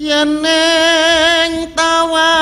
yen ning tawa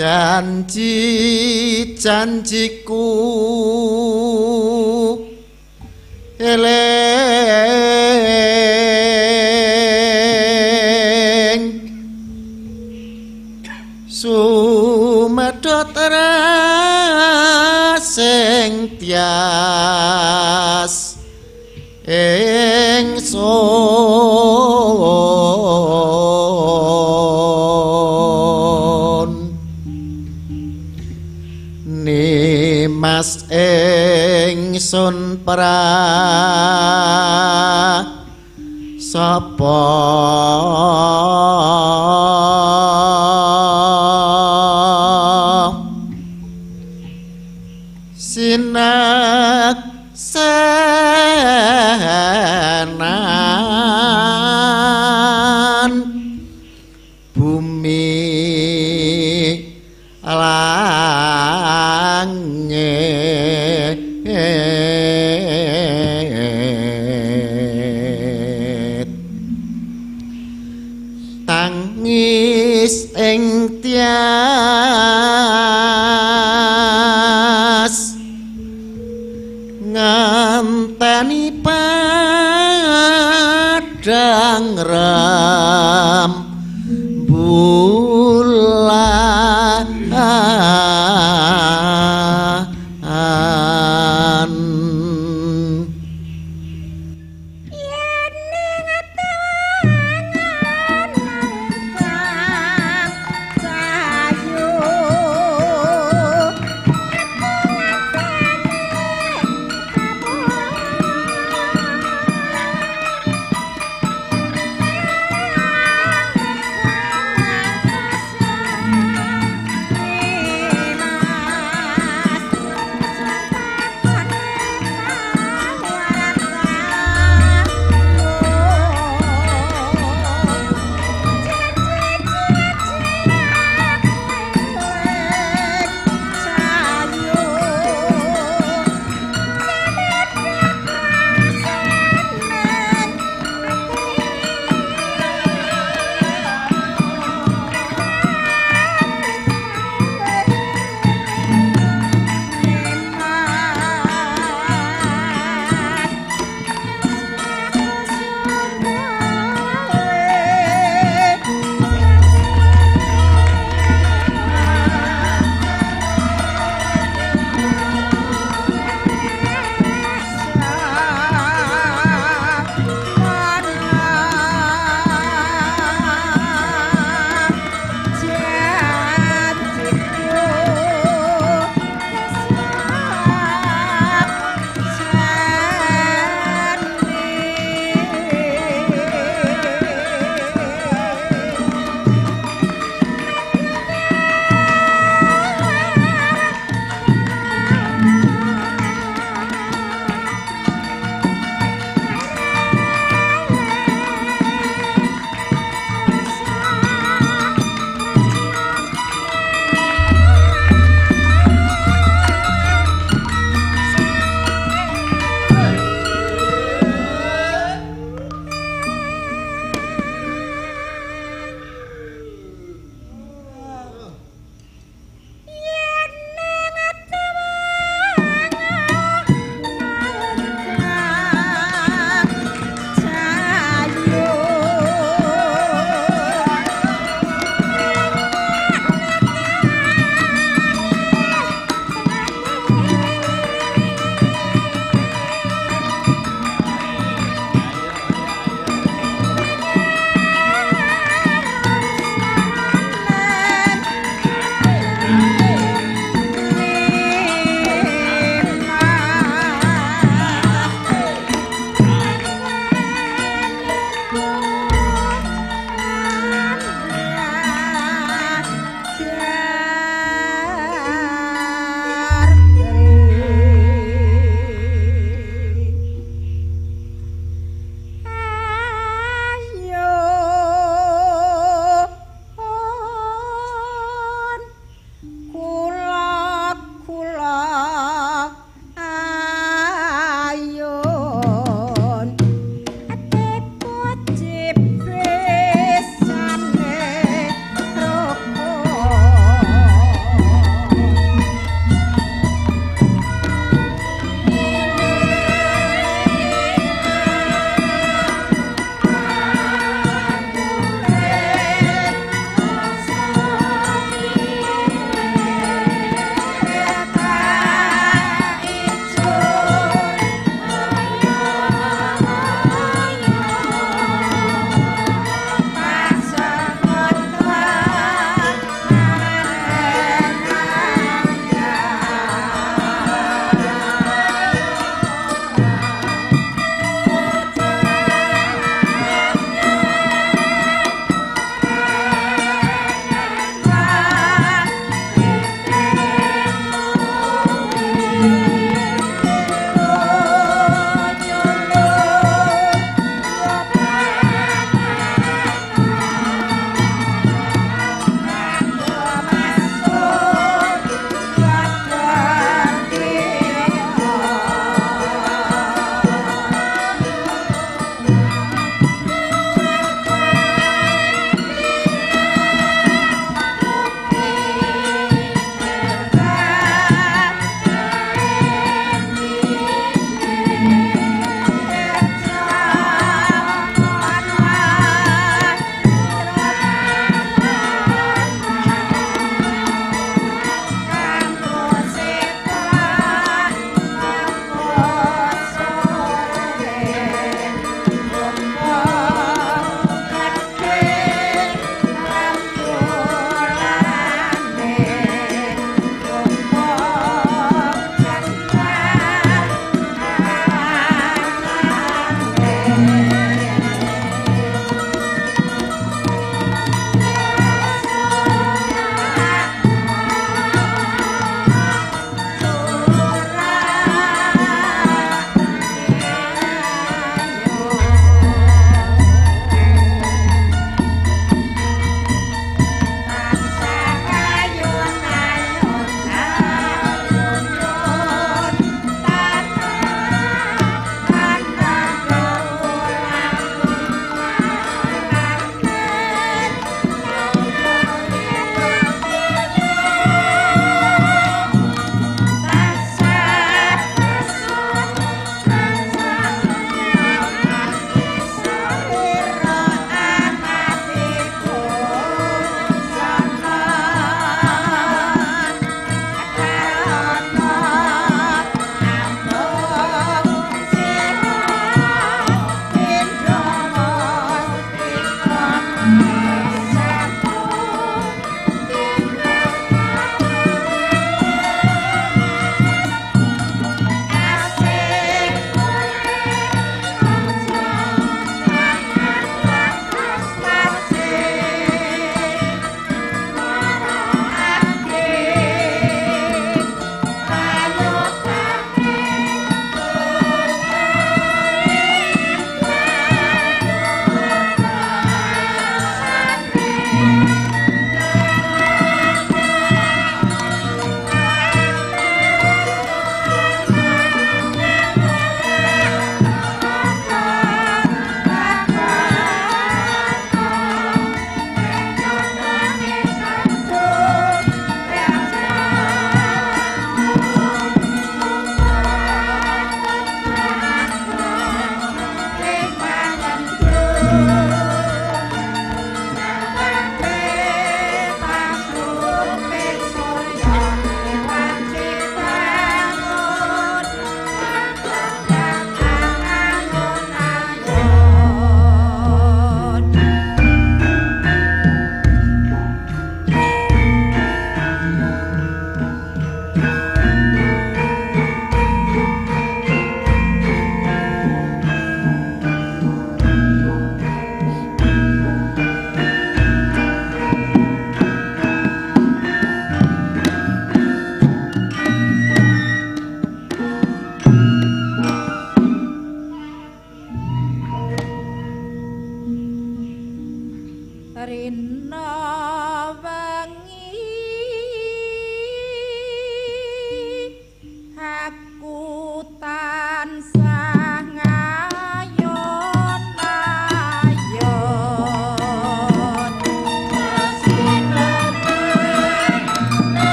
janji janjiku. Eling sumedhot ra sing tiang ingsun pra sapa? Sinan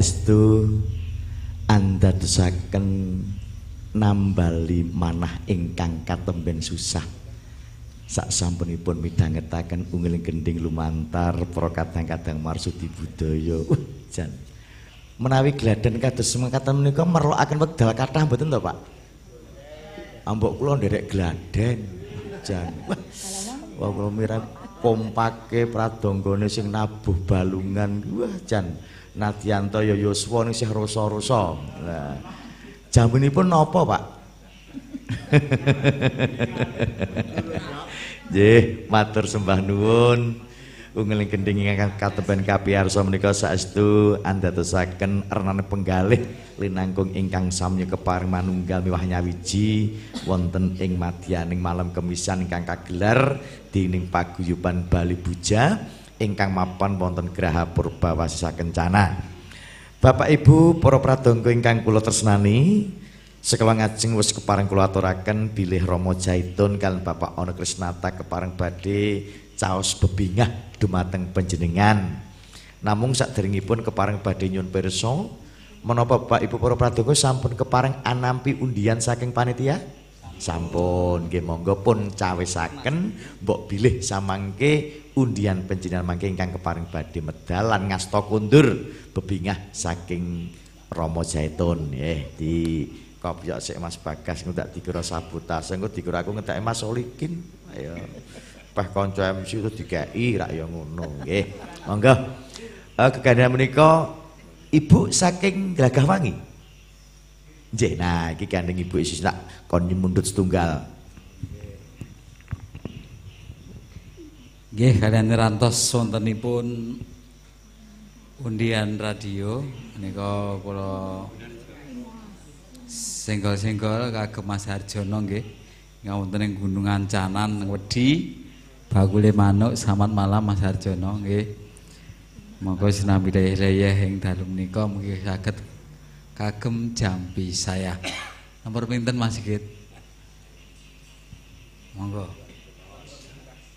saestu andadosaken nambali manah ingkang katemben susah. Sak sampunipun midhangetaken unggeling gending lumantar para kadang-kadang marsudi budaya. Jan. Menawi gladen kados mengkatan menika merlokaken wekdal kathah mboten to Pak? Ambok kula nderek gladen jan. Wah kula mirip kompake pradanggane sing nabuh balungan. Wah jan Nadianto ya Yuswa ning sih rasa-rasa. Lah. Jamunipun napa, Pak? Nggih, matur sembah nuwun. Unggeling gending ingkang katemben kapiyarsa menika saestu andhatosaken renane penggalih linangkung ingkang samya keparing manunggal miwah nyawiji wonten ing madyaning malam kemisan ingkang kagelar dening paguyuban Bali Buja. Ingkang mapan wonten Graha Purba Wasisa Kencana. Bapak Ibu para pradangga ingkang kula tresnani, sekala ngajeng wis kepareng kula aturaken bilih Rama Jaitun kalian Bapak Ana Krisnata kepareng badhe caos bebingah dumateng panjenengan. Namung saderengipun kepareng badhe nyuwun pirsa menapa Bapak Ibu para pradonga sampun kepareng anampi undian saking panitia? Sampun, nggih monggo pun cawisaken mbok bilih samangke undian panjenengan mangke ingkang kepareng badhe medal lan ngasta kundur bebingah saking Romo Zaitun nggih di kopiok sik Mas Bagas ngundak dikira sabotase engko dikira aku ngetek Mas Solikin ayo peh kanca MC itu dikai rak ya ngono nggih. Monggo. Uh, kegandhan menika ibu saking Glagahwangi Nggih, nah iki gandeng Ibu Isis nak kon mundut setunggal. Nggih, kalian rantos wontenipun undian radio. Menika kula senggol-senggol kagem Mas Harjono nggih. Ngawonten ing Gunung Ancanan wedi bakule manuk selamat malam Mas Harjono nggih. Monggo sinambi daya ing dalu menika. Mugi saged kagem jampi saya nomor pinten Mas Sigit? Monggo.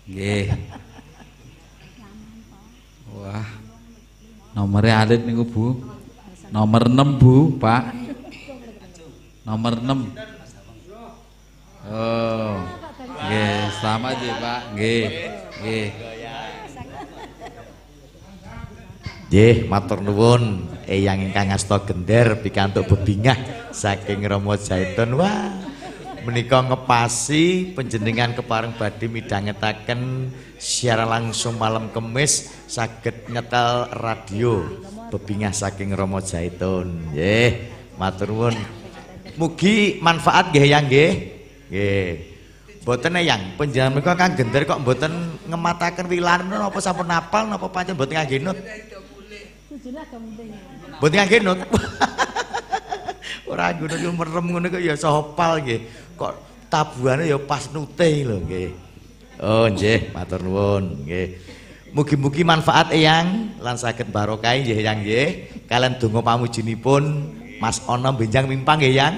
Nggih wah. Nomornya alit niku Bu. Nomor 6 Bu Pak. Nomor 6 oh. Nggih selamat ya Pak. Nggih nggih. Nggih, matur nuwun. Eyang ingkang asta gender pikantuk bebingah saking Romo Zaitun. Wah, menika ngepasi panjenengan kepareng badhe midhangetaken secara langsung malam Kemis saged nyetel radio bebingah saking Romo Zaitun. Nggih, matur nuwun. Mugi manfaat nggih yang nggih. Nggih. Mboten yang panjenengan menika kang gender kok mboten ngemataken wilan napa sampun napal napa pancen mboten ngangge nut. Mboten ngangge nut. Ora yo merem ngono kok ya sopal nggih. Kok tabuhane ya pas nute lho nggih. Oh nggih, matur nuwun nggih. Mugi-mugi manfaat eyang lan saged barokah nggih eyang nggih. Kalian donga pamujinipun Mas Ono benjang mimpang nggih eyang.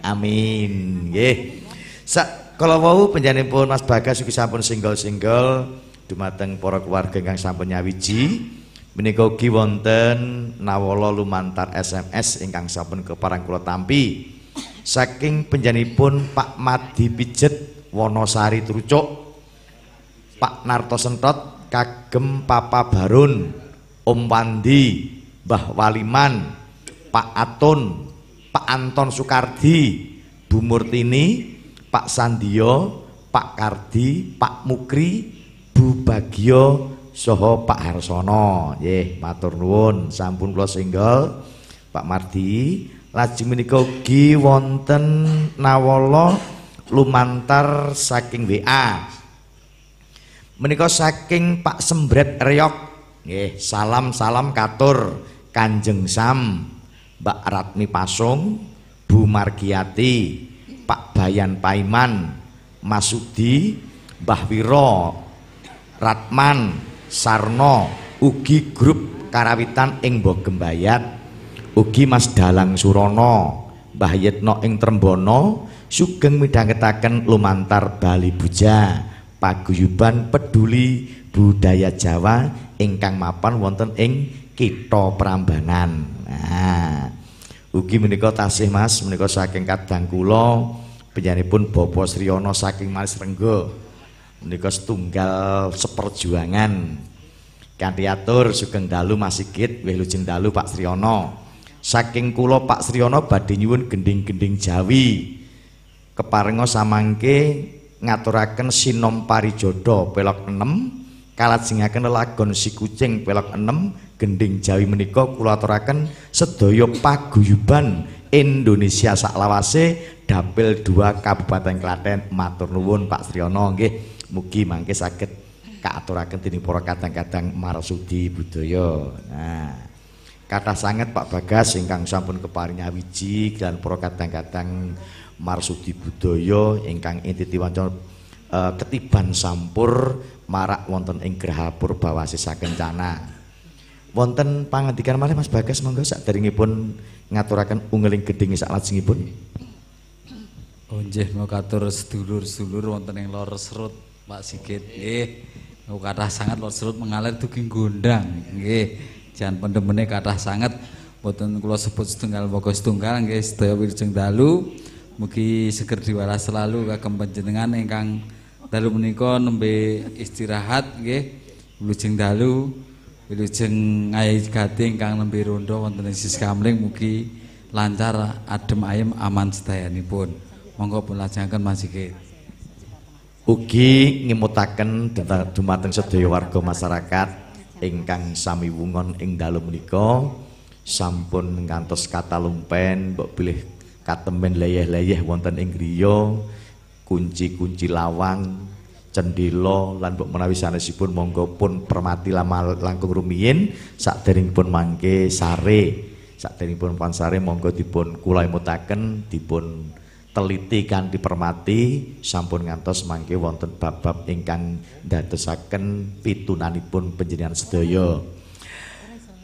Amin nggih. Sak kala wau panjenenganipun Mas Bagas ugi sampun single-single dumateng para keluarga ingkang sampun nyawiji. Menika ugi wonten nawala lumantar SMS ingkang sampun keparang kula tampi. Saking penjanipun Pak Madi Pijet Wonosari Trucuk. Pak Narto Sentot kagem Papa Barun, Om Wandi, Mbah Waliman, Pak Atun, Pak Anton Sukardi, Bu Murtini, Pak Sandio, Pak Kardi, Pak Mukri, Bu Bagio, saha Pak Harsono. Nggih matur nuwun sampun kula singgol. Pak Mardi lajeng menika ugi wonten nawala lumantar saking WA menika saking Pak Sembret Reyok nggih salam-salam katur Kanjeng Sam Mbak Ratmi Pasung Bu Margiati Pak Bayan Paiman Masudi Mbah Wiro Ratman Sarno ugi grup karawitan ing Bogembayat ugi Mas Dalang Surono Mbah Yetno ing Trembono sugeng midhangetaken lumantar Bali Buja paguyuban peduli budaya Jawa ingkang mapan wonten ing Kitha Prambanan. Nah ugi menika tasih Mas menika saking kadang kula penyanipun Bapak Sriyono saking Malis Renggo menika setunggal seperjuangan. Kanthi atur sugeng dalu Mas Sigit wilujeng dalu Pak Sriono saking kula Pak Sriono badhe nyuwun gending-gending Jawi. Keparenga samangke ngaturaken sinom parijodo pelok 6 kalajengaken lelagon si kucing pelok 6 gending Jawi menika kula aturaken sedaya paguyuban Indonesia saklawase dapil 2 Kabupaten Klaten matur nuwun Pak Sriono nggih mugi mangke saged kaaturaken dening para kadang-kadang marsudi budaya. Nah, kata sangat Pak Bagas ingkang sampun keparing wiji dan para kadang-kadang marsudi budaya ingkang inti wanca uh, ketiban sampur marak wonten ing Graha Purbawasi sakencana. Wonten pangandikan malih Mas Bagas monggo saderengipun ngaturaken ungeling gedhe sak lajengipun. Oh nggih mau katur sedulur-sedulur wonten ing lor serut Pak Sigit nggih kathah sangat lot serut mengalir dugi gondang nggih jan pendemene kathah sanget boten kula sebut setunggal pokok setunggal nggih sedaya wilujeng dalu mugi seger diwaras selalu kagem panjenengan ingkang dalu menika nembe istirahat nggih. Wilujeng dalu wilujeng ngayi gati ingkang nembe rondo wonten ing sis kamling mugi lancar adem ayem aman sedayanipun monggo pun lajengaken Mas ugi ngimutaken dumateng sedaya warga masyarakat ingkang sami wungon ing dalu menika. Sampun ngantos katalumpen mbok bilih katemen leyeh-leyeh wonten ing griya kunci-kunci lawang cendela lan mbok menawi sanesipun monggo pun permati langkung rumiyin saderengipun mangke sare saderengipun pansare monggo dipun kula imutaken dipun teliti kanthi permati sampun ngantos mangke wonten bab-bab ingkang ndadosaken pitunanipun panjenengan sedaya.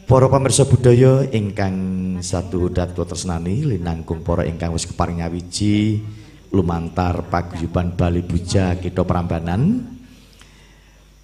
Para pamirsa budaya ingkang satu hudat kula tresnani linangkung para ingkang wis keparing nyawiji lumantar paguyuban Bali Buja kita Prambanan.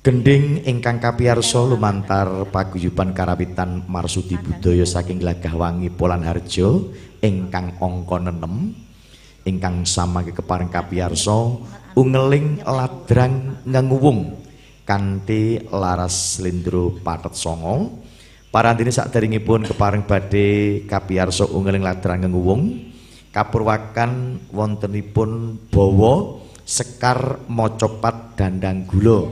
Gending ingkang kapiyarsa lumantar paguyuban karawitan Marsudi Budaya saking Lagahwangi Polan Harjo ingkang angka 6 ingkang samangke keparing kapiyarsa ungeling ladrang ngenguwung kanthi laras slendro patet songo parandene saderengipun keparing badhe kapiyarsa ungeling ladrang ngenguwung kapurwakan wontenipun bawa sekar mocopat dandang gula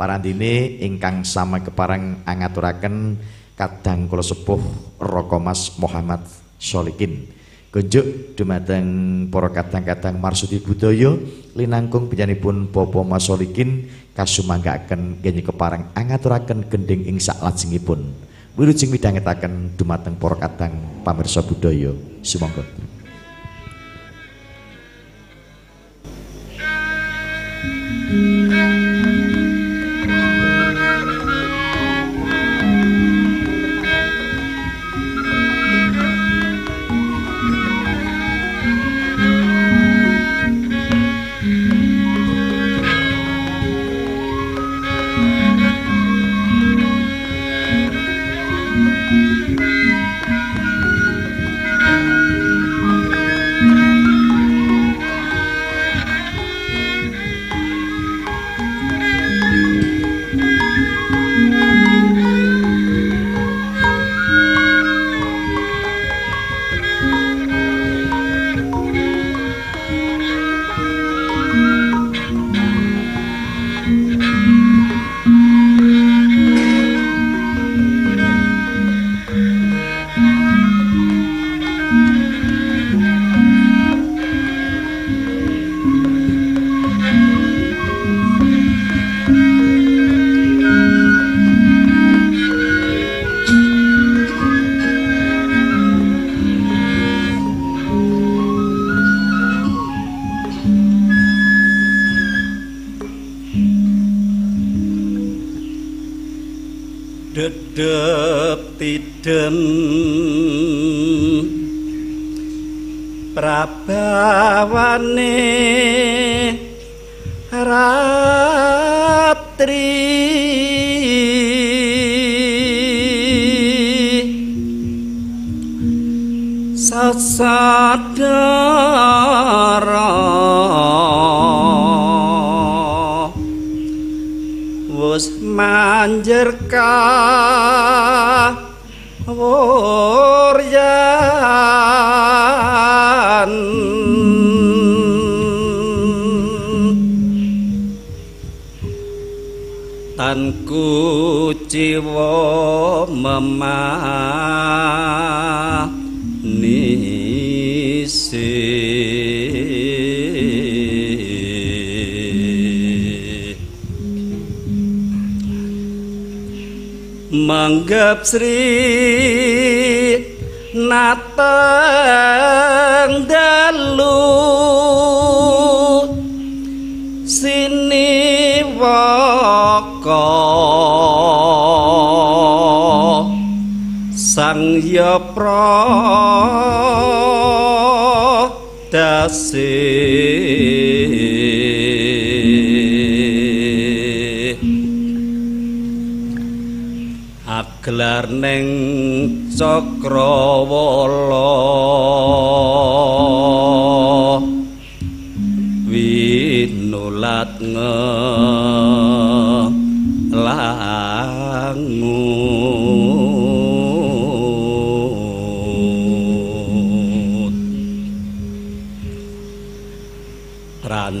parandene ingkang sama keparang angaturaken kadang kula sepuh Rokomas Muhammad Solikin Kunjuk dumateng para kadang-kadang marsudi budaya linangkung panjenenganipun Bapa Masolikin kasumanggaken genyi keparang angaturaken gending ing saklajengipun. Wilujeng midhangetaken dumateng para kadang pamirsa budaya. Sumangga. Sri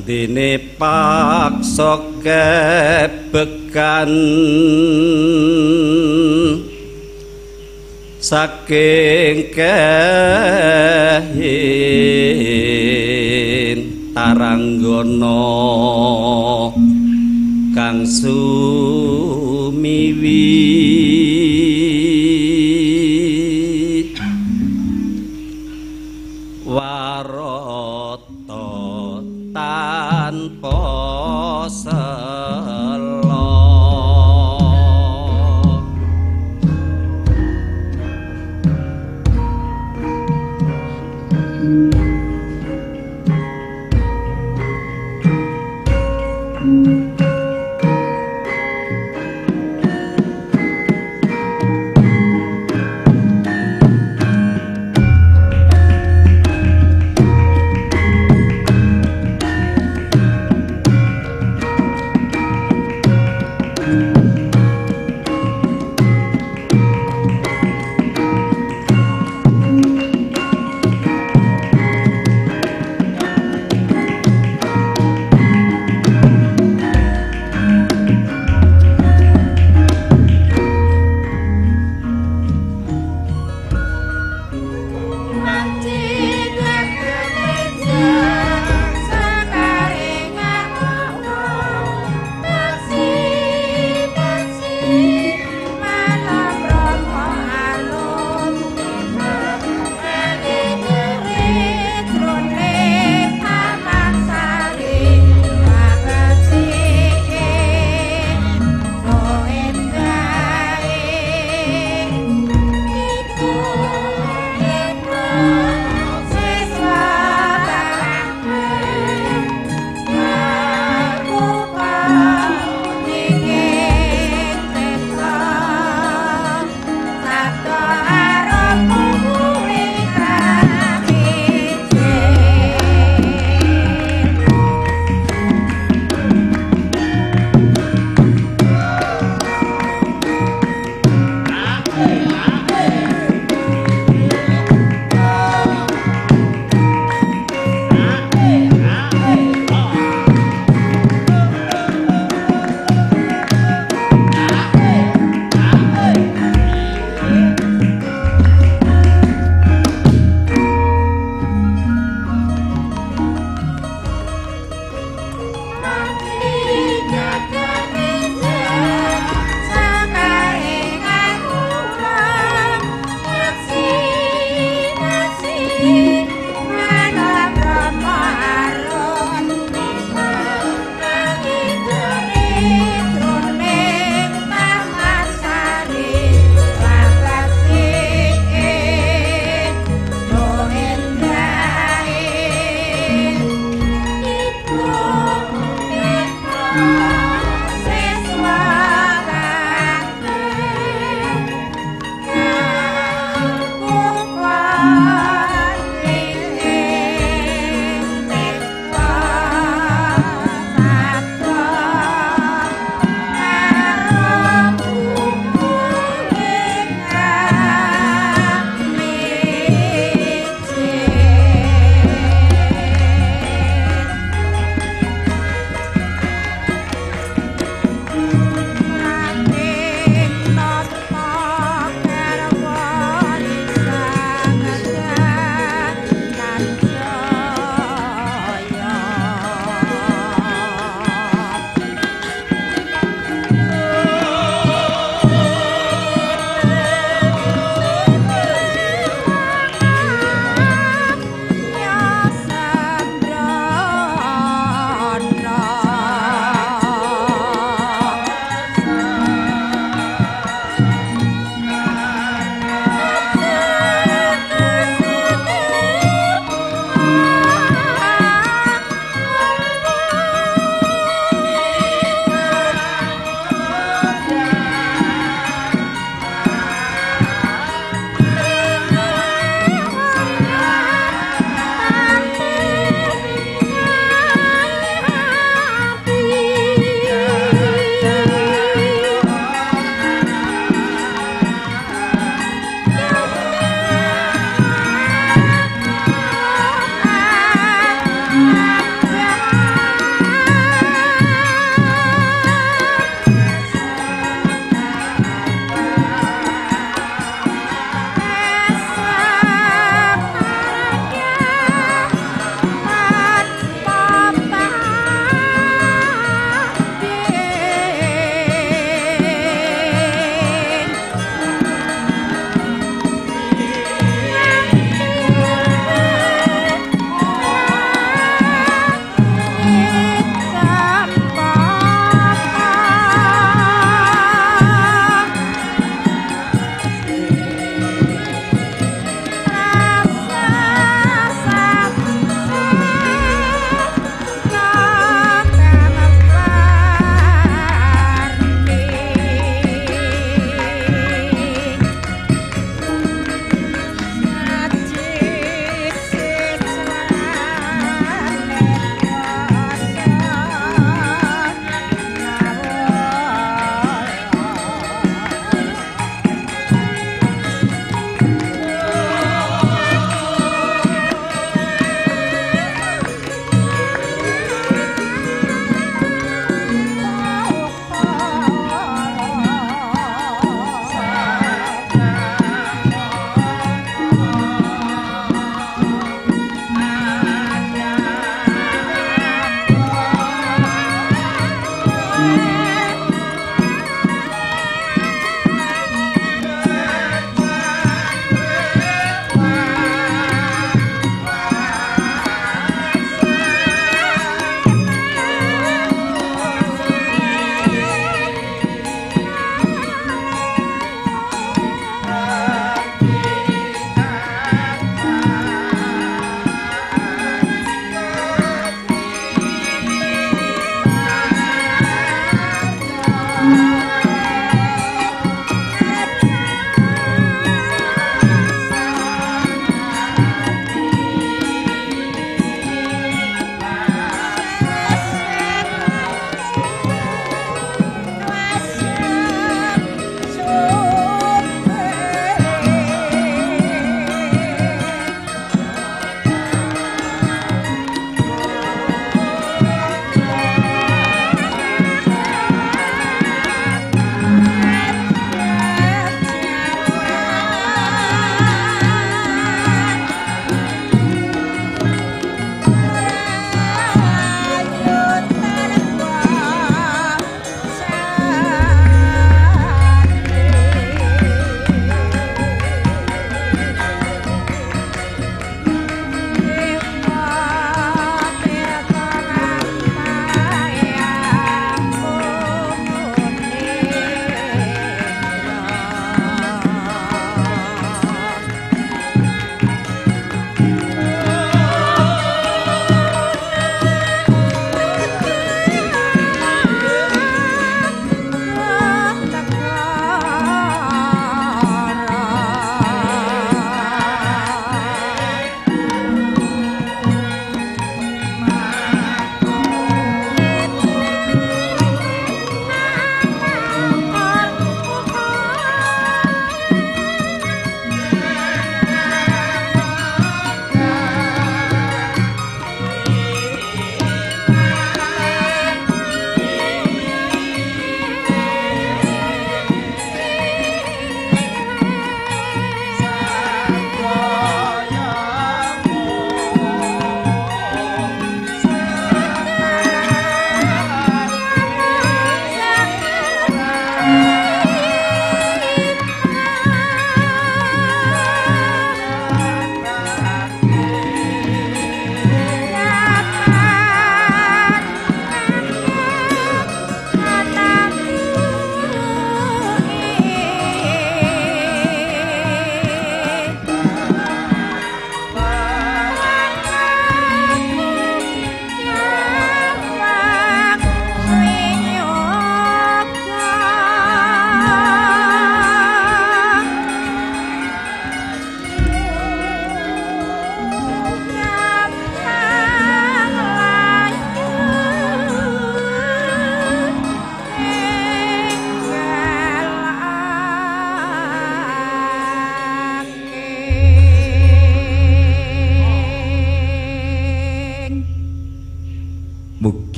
randene paksa kebekan. Saking kehin taranggana kang sumiwi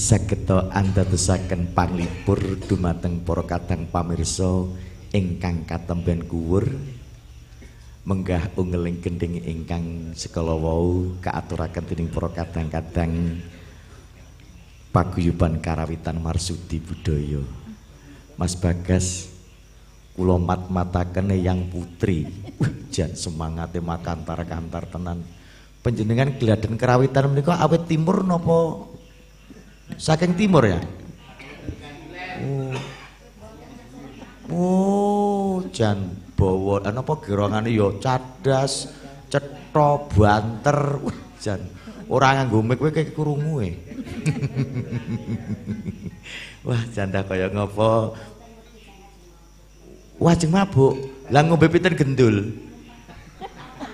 Sageta andadosaken panglipur dumateng para kadang pamirsa ingkang katemben kuwur menggah ungeling gending ingkang sekala wau kaaturaken dening para kadang-kadang paguyuban karawitan marsudi budaya. Mas Bagas kula mat-mataken yang putri. Jan semangate makantar-kantar tenan. Panjenengan geladen karawitan menika awet timur napa saking timur ya? Oh. Oh, jan bawa ana apa gerongane ya cadas, cetha, banter. Wah, jan ora nganggo mic kowe kaya krungu e. Wah, janda kaya ngopo? Wah, jeng mabuk. Lah ngombe pinten gendul?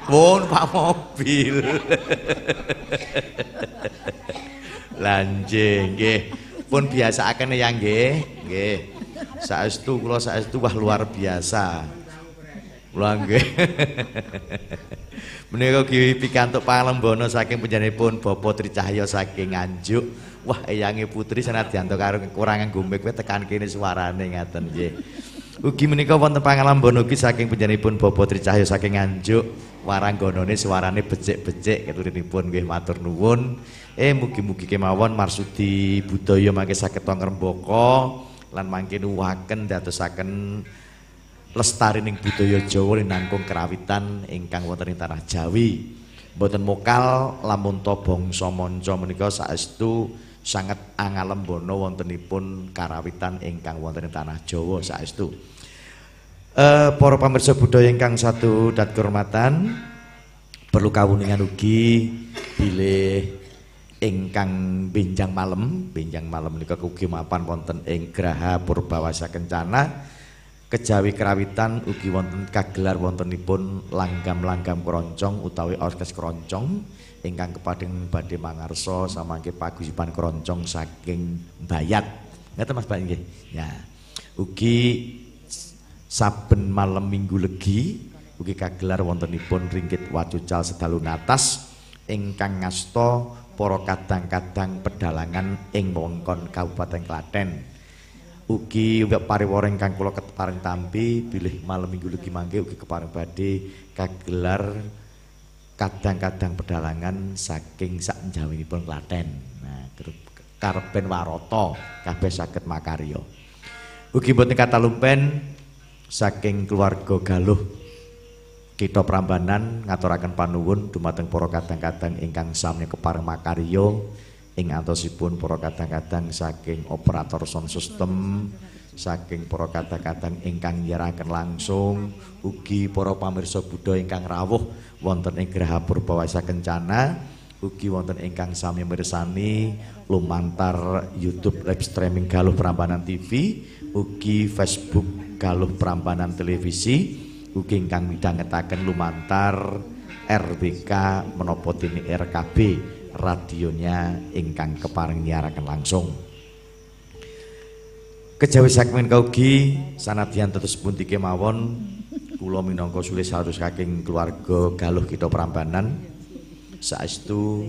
Pun Pak mobil. Lanjing nggih. Pun biasaaken ya nggih. Nggih. Saestu kula saestu wah luar biasa. Kula nggih. Menika ki pikantuk pangalembono saking panjenenganipun Bapak Tricahya saking Nganjuk. Wah, eyange putri senadyan karo kekurangan gumik kowe tekan kene suarane ngaten nggih. Ugi menika wonten pangalembono ugi saking panjenenganipun Bapak Tricahya saking Nganjuk. Waranggonone suarane becik-becik keturinipun nggih matur nuwun. Eh mugi-mugi kemawon marsudi budaya mangke saged ngrembaka lan mangke nuwaken dadosaken lestari ning budaya Jawa nangkung kerawitan ingkang wonten ing tanah Jawi. Mboten mokal lamun to bangsa manca menika saestu sanget angalembono wontenipun karawitan ingkang wonten ing tanah Jawa saestu. Eh para pamirsa budaya ingkang satu dan kehormatan perlu kawuningan ugi bilih ingkang benjang malam, benjang malam menika ugi mapan wonten ing Graha Purbawasa Kencana. kejawi kerawitan ugi wonten kagelar wontenipun langgam-langgam keroncong utawi orkes keroncong ingkang kepading badhe mangarsa samangke paguyuban keroncong saking Bayat. Ngeten Mas Pak nggih. Ya. Ugi saben malam Minggu Legi ugi kagelar wontenipun ringgit wacucal sedalu natas ingkang ngasta para kadang-kadang pedalangan ing wewengkon Kabupaten Klaten. ugi pariwara ingkang kula kepareng tampi bilih malam minggu legi mangke ugi kepareng badhe kagelar kadang-kadang pedalangan saking sak njawinipun Klaten. Nah, karepen warata kabeh saged makarya. Ugi boten kata lumpen saking keluarga Galuh kita Prambanan ngaturaken panuwun dumateng para kadang-kadang ingkang sami kepareng makarya ing antosipun para kadang-kadang saking operator sound system saking para kadang-kadang ingkang nyerahaken langsung ugi para pamirsa budaya ingkang rawuh wonten ing Graha Purbawasa Kencana ugi wonten ingkang sami mirsani lumantar YouTube live streaming Galuh Prambanan TV ugi Facebook Galuh Prambanan Televisi ugi ingkang midhangetaken lumantar RBK menapa dene RKB radionya ingkang kepareng nyiaraken langsung. Kejawi segmen kaugi sanadyan tetes pundi kemawon kula minangka sulis harus saking keluarga Galuh kita Prambanan saestu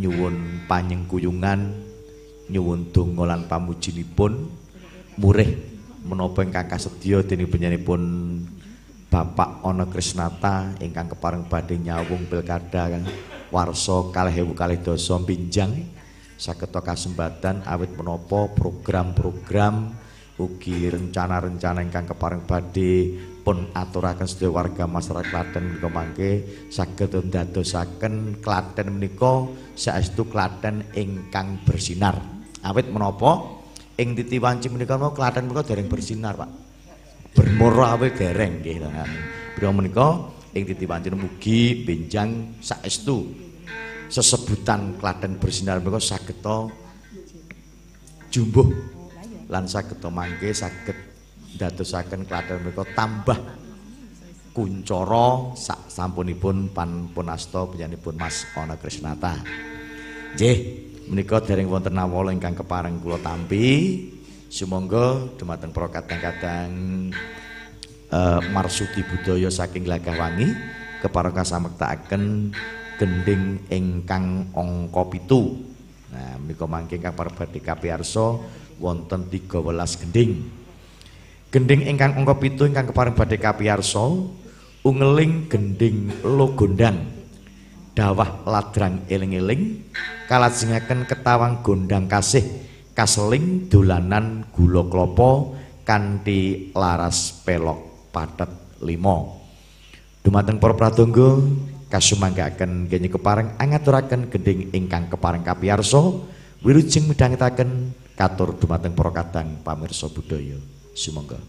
nyuwun panyengkuyungan nyuwun donga lan pamujinipun murih menapa ingkang kasedya dening panjenenganipun Bapak Ana Krisnata ingkang kepareng badhe nyawung pilkada warsa kalih ewu kalih dasa pinjang saged kasempatan awit menapa program-program ugi rencana-rencana ingkang kepareng badhe pun aturaken sedaya warga masyarakat Klaten menika mangke saged ndadosaken Klaten menika saestu Klaten ingkang bersinar. Awit menapa? Ing titi wanci menika Klaten menika dereng bersinar Pak bermoro awit dereng nggih to menika ing titi mugi benjang saestu sesebutan Klaten bersinar menika saged jumbuh lan saged mangke saged dadosaken Klaten menika tambah kuncara sak sampunipun pan punasta panjenenganipun Mas Ana Krisnata. Nggih, menika dereng wonten nawala ingkang kepareng kula tampi. Sumangga dumateng para kadang-kadang uh, marsudi budaya saking Lagawangi kepareng kasamektakaken gending ingkang angka pitu Nah, menika mangke ingkang parabadi kapiyarsa wonten 13 gending. Gending ingkang angka 7 ingkang kepareng badhe kapiyarsa ungeling gending logondang. Dawah ladrang eling-eling kalajengaken ketawang gondang kasih kaseling dolanan gula klapa kanthi laras pelok patet lima. Dumateng para pratangga kasumanggaken genyi kepareng angaturaken gending ingkang kepareng kapiyarsa wilujeng midhangetaken katur dumateng para kadang pamirsa budaya sumangga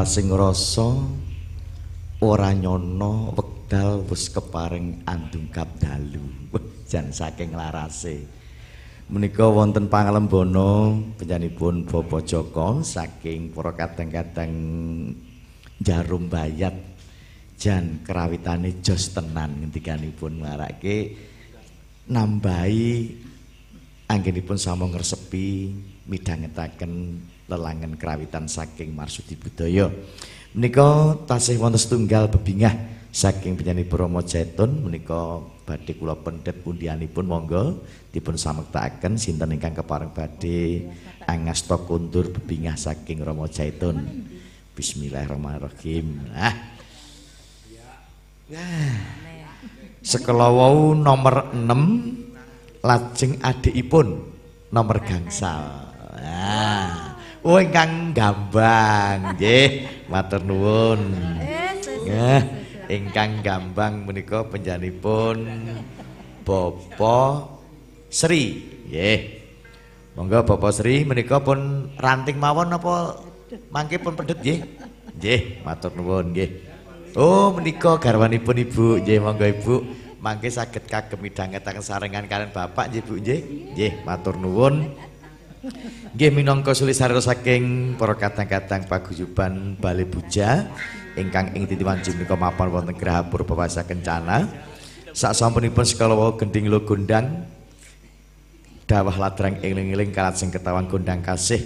larasing rasa ora nyono wekdal wis keparing andungkap dalu jan saking larase. Menika wonten pangalembono penyanipun Bapak Joko saking para kadang-kadang jarum bayat jan kerawitane jos tenan ngendikanipun marake nambahi anggenipun sama ngresepi midhangetaken lelangan kerawitan saking Marsudi Budaya. Menika tasih wonten setunggal bebingah saking penyanyi Bromo Jaiton menika badhe kula pendet pundianipun monggo dipun samektakaken sinten ingkang kepareng badhe angasta kuntur bebingah saking Romo Jaiton. Bismillahirrahmanirrahim. Nah. Nah. Sekala wau nomor 6 lajeng adikipun nomor gangsal. Nah. Oh ingkang gambang nggih matur nuwun. Nggih ingkang gambang menika panjenenganipun Bapak Sri nggih. Monggo Bapak Sri menika pun ranting mawon apa mangke pun pedhet nggih. Nggih matur nuwun nggih. Oh menika garwanipun Ibu nggih monggo Ibu mangke saged kagem midhangetaken sarengan kalian Bapak nggih Bu nggih. Nggih matur nuwun. Nggih minangka sulisarira saking para kadang-kadang paguyuban Bali Buja ingkang ing titiwan menika mapan wonten Graha Purbawasa Kencana. Saksampunipun sekala wau gending lo gondang dawah ladrang eling-eling kalat sing ketawang gondang kasih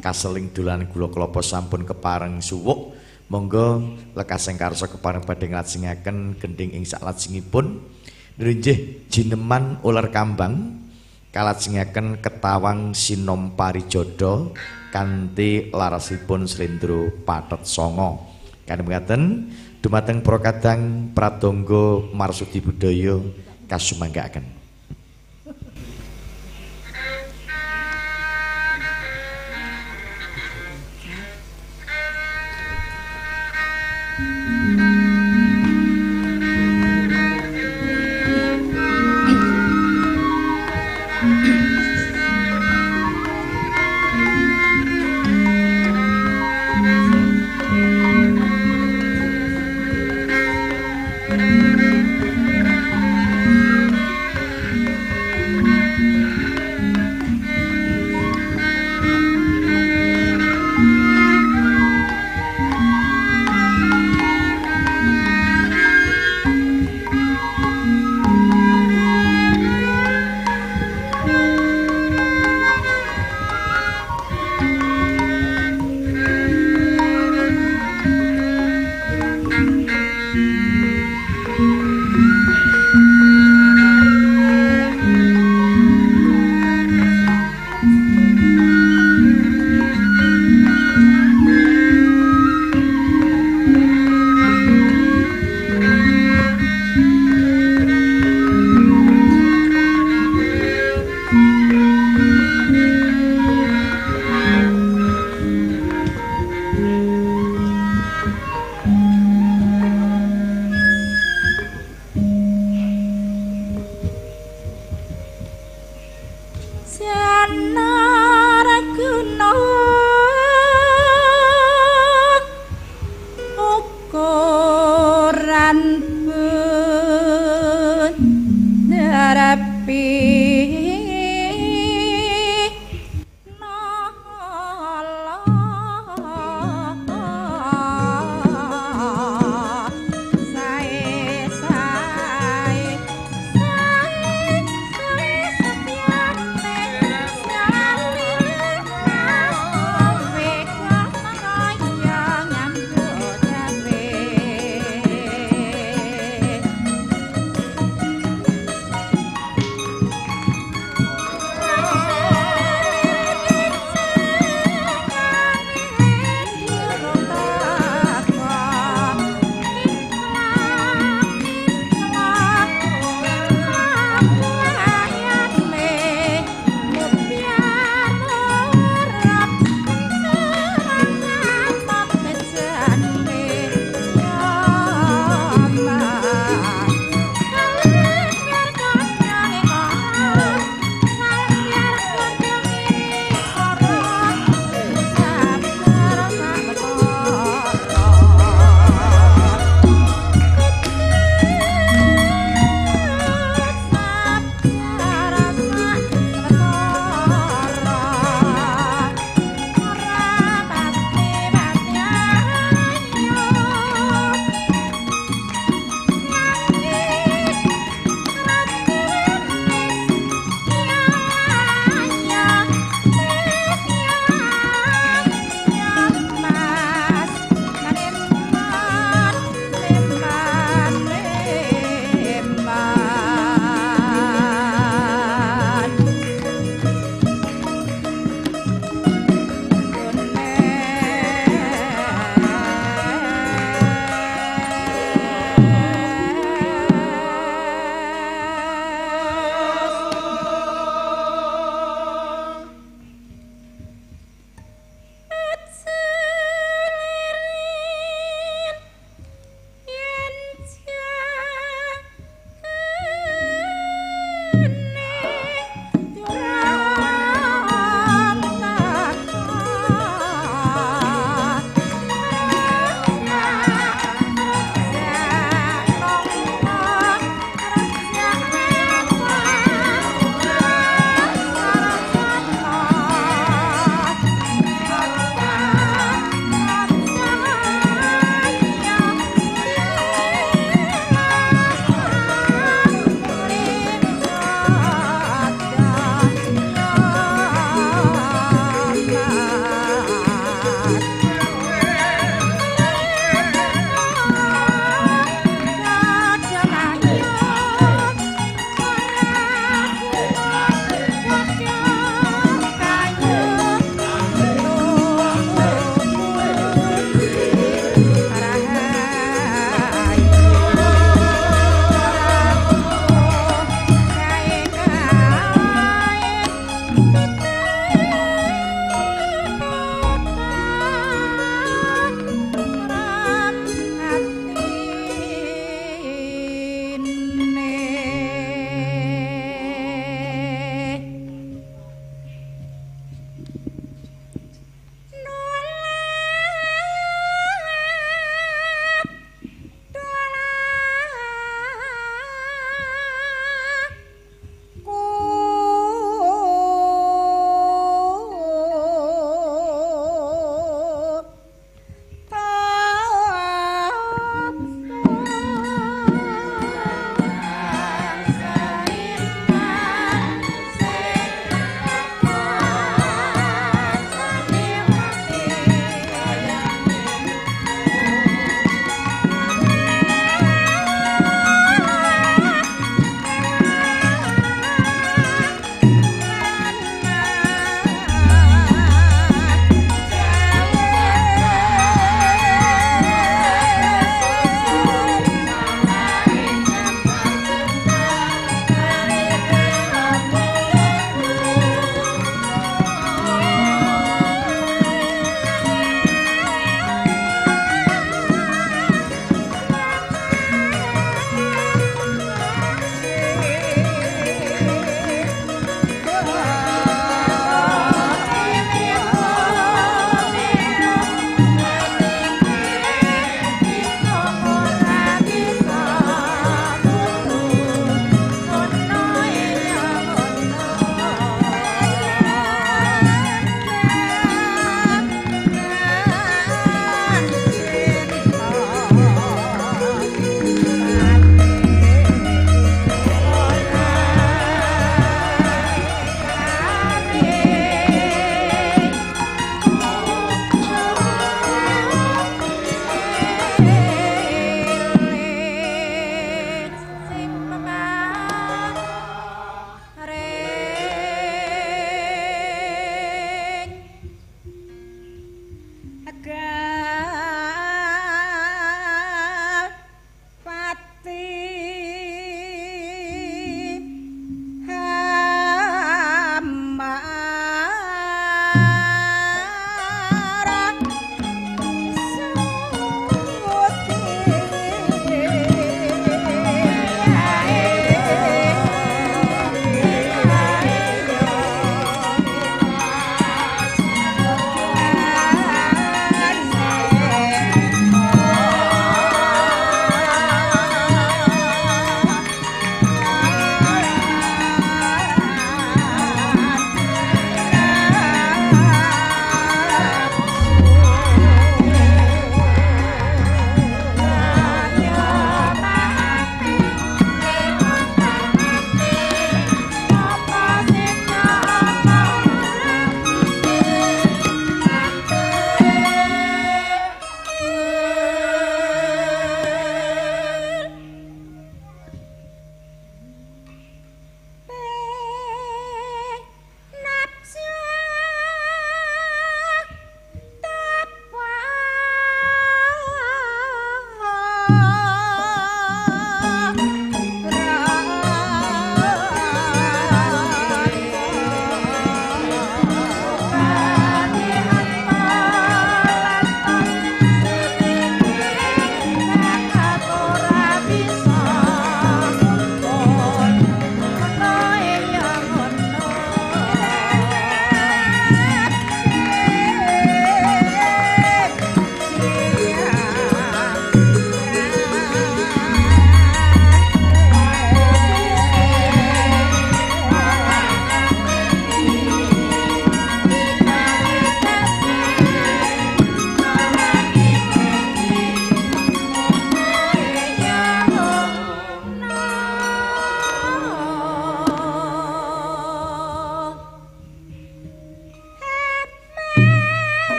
kaseling dolan kula klapa sampun kepareng suwuk. Monggo lekas sing karsa kepareng badhe nglajengaken gending ing saklajengipun nrinjih jineman ular kambang kalajengaken ketawang sinom parijodo kanthi larasipun Slendro Patet Songo. Kan mekaten dumateng para kadang pradonga marsudi budaya kasumanggaken.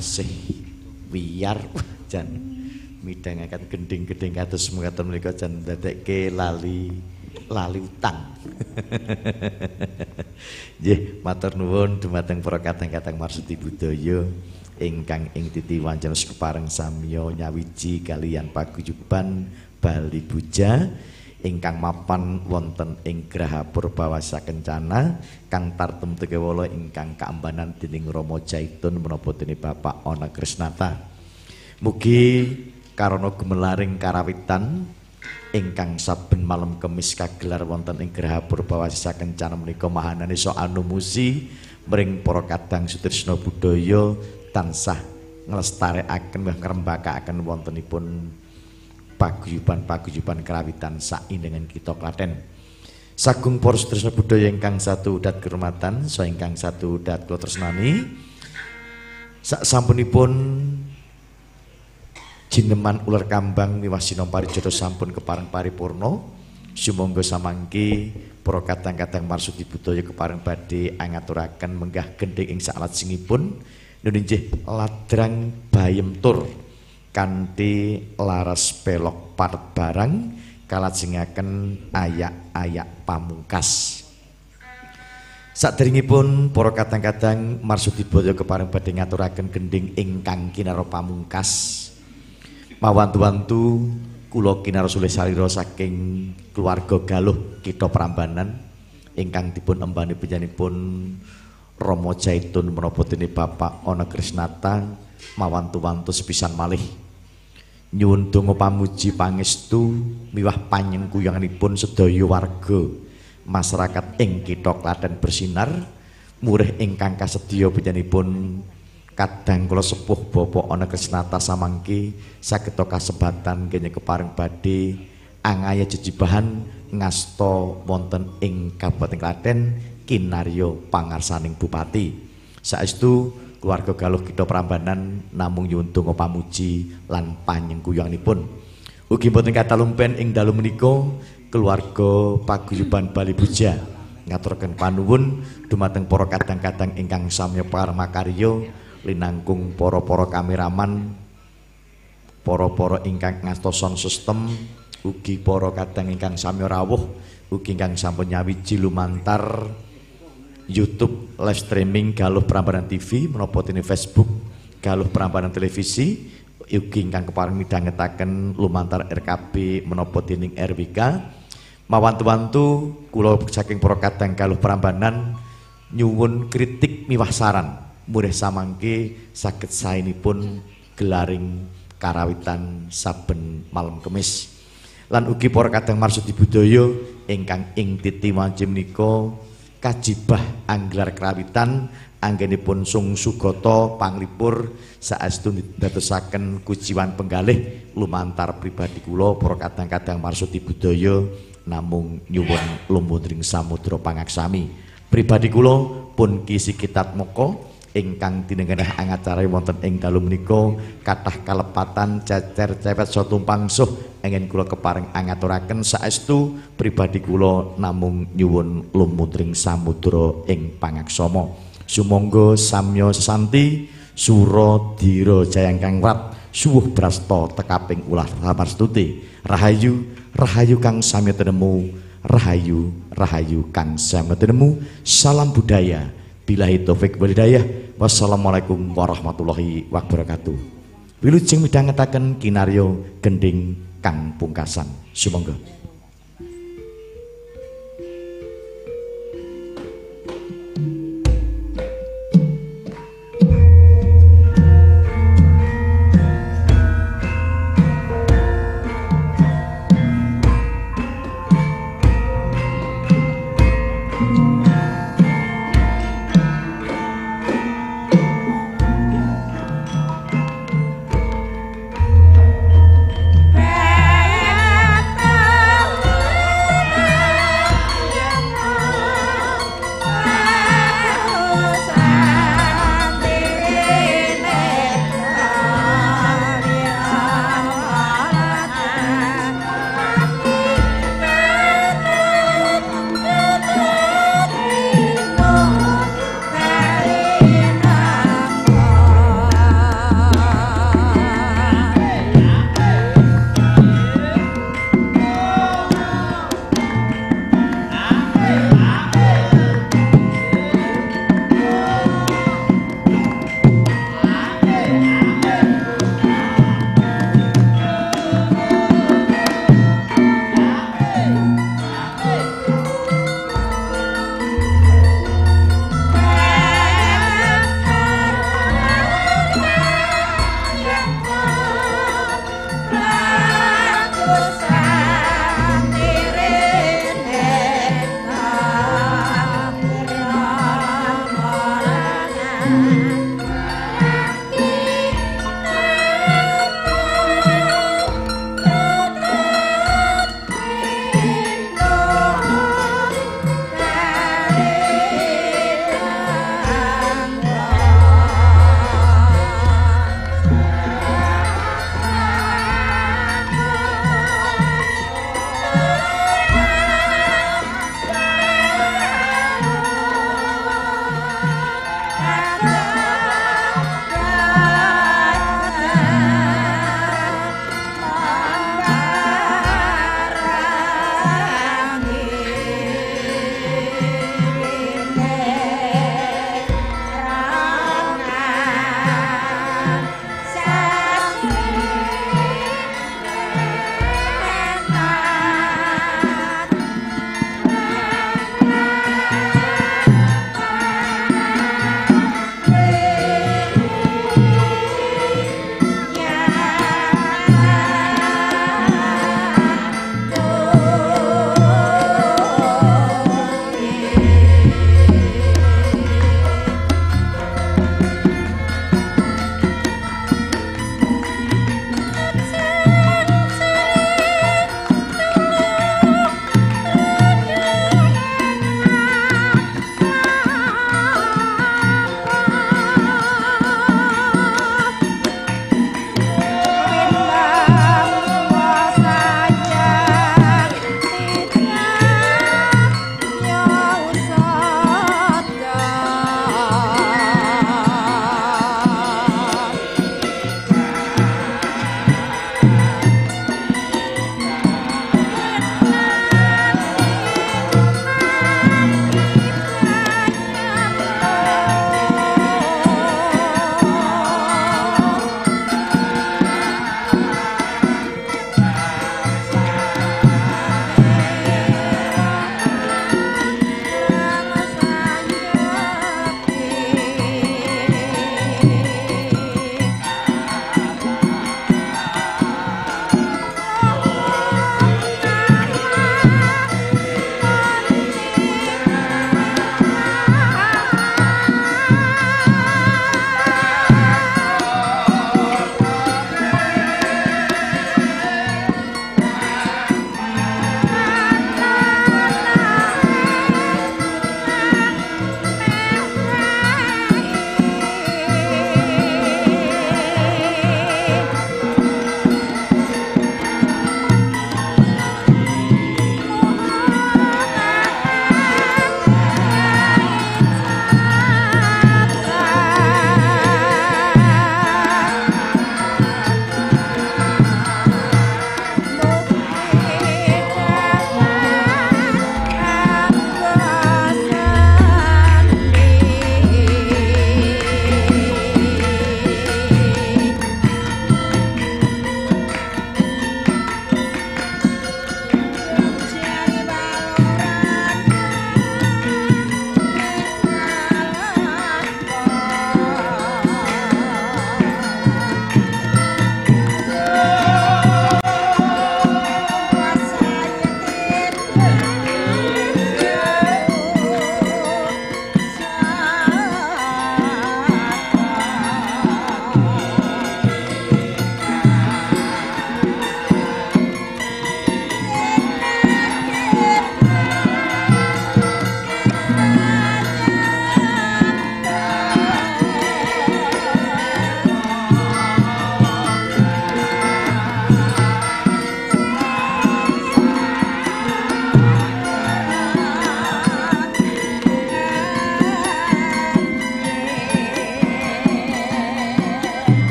Menika tasih wiyar jan midhangaken gending-gending kados mekaten menika jan dadekke lali lali utang. Nggih, matur nuwun dumateng para kadang-kadang marsudi budaya ingkang ing titi wancana kepareng samya nyawiji kalian paguyuban Bali Buja ingkang mapan wonten ing Graha Purbawasa Kencana kang tartem tegewala ingkang kaambanan dening Rama Jaitun menapa dene Bapak Ana Krisnata. Mugi karana gemelaring karawitan ingkang saben malam kemis kagelar wonten ing Graha Purbawasa Kencana menika mahanane so anumusi mring para kadang sutrisna budaya tansah nglestarekaken ngrembakakaken wontenipun paguyuban-paguyuban kerawitan saindenging kita Klaten. Sagung para sedherek budaya ingkang satu udat kehormatan, so ingkang satu udat kula tresnani. Sak sampunipun jineman ular kambang miwah sinampa jodoh sampun kepareng paripurna. Sumangga samangke para kadang-kadang marsudi budaya kepareng badhe angaturaken menggah gendhing ing salat singipun nuninjih ladrang bayem tur. Kanthi laras pelok paret barang kalajengaken ayak-ayak pamungkas. Saderengipun para kadang-kadang marsudi boyo kepareng badhe ngaturaken gending ingkang kinaro pamungkas. Mawantu-wantu kula kinaro sulih salira saking keluarga Galuh Kitha Prambanan ingkang dipun embani panjenenganipun Rama Jaitun menapa dene Bapak Ana Krisnata mawantu-wantu sepisan malih. Nyuwun donga pamuji pangestu miwah panyengkuyanganipun sedaya warga. Masyarakat ing kitha Klaten bersinar murih ingkang kasedya panjenenganipun kadang kula sepuh Bapak ana Krisnata samangke saged kasebatan kene kepareng badhe. Angaya jejibahan ngasta wonten ing Kabupaten Klaten kinarya pangarsaning bupati. Saestu keluarga Galuh Kitha Prambanan namung donga pamuji lan panyengkuyanipun. Ugi boten katalumpen ing dalu menika keluarga paguyuban Bali Buja ngaturaken panuwun dumateng para kadang-kadang ingkang samya parmakarya linangkung para-para kameraman para-para ingkang ngastoson sistem ugi para kadang ingkang samya rawuh ugi ingkang sampun nyawiji lumantar YouTube live streaming Galuh Prambanan TV menapa dene Facebook Galuh Prambanan Televisi ugi ingkang kepareng midhangetaken lumantar RKB menapa dening RWK mawantu-wantu kula saking para kadang Galuh Prambanan nyuwun kritik miwah saran. Murih samangke saged saenipun gelaring karawitan saben malam kemis. Lan ugi para kadang marsudi budaya ingkang ing titi wanci menika kajibah anggelar kerawitan anggenipun sung sugata panglipur saestu dadosaken kuciwan penggalih lumantar pribadi kula para kadang-kadang marsudi budaya namung nyuwun lumunring samudra pangaksami. Pribadi kula pun kisi kitat moko ingkang dinengenah angacara wonten ing dalu menika. Kathah kalepatan cecer cepet so tumpang suh ingin kula kepareng angaturaken saestu pribadi kula namung nyuwun lumutring samudra ing pangaksama. Sumangga samya sesanti sura dira jayang kang rat suwuh brasta tekaping ulah ramarstuti. Rahayu rahayu kang sami tenemu rahayu rahayu kang sami tenemu. Salam budaya Bilahi taufik walidayah. Wassalamualaikum warahmatullahi wabarakatuh. Wilujeng midhangetaken kinaryo gending kang pungkasan. Sumangga.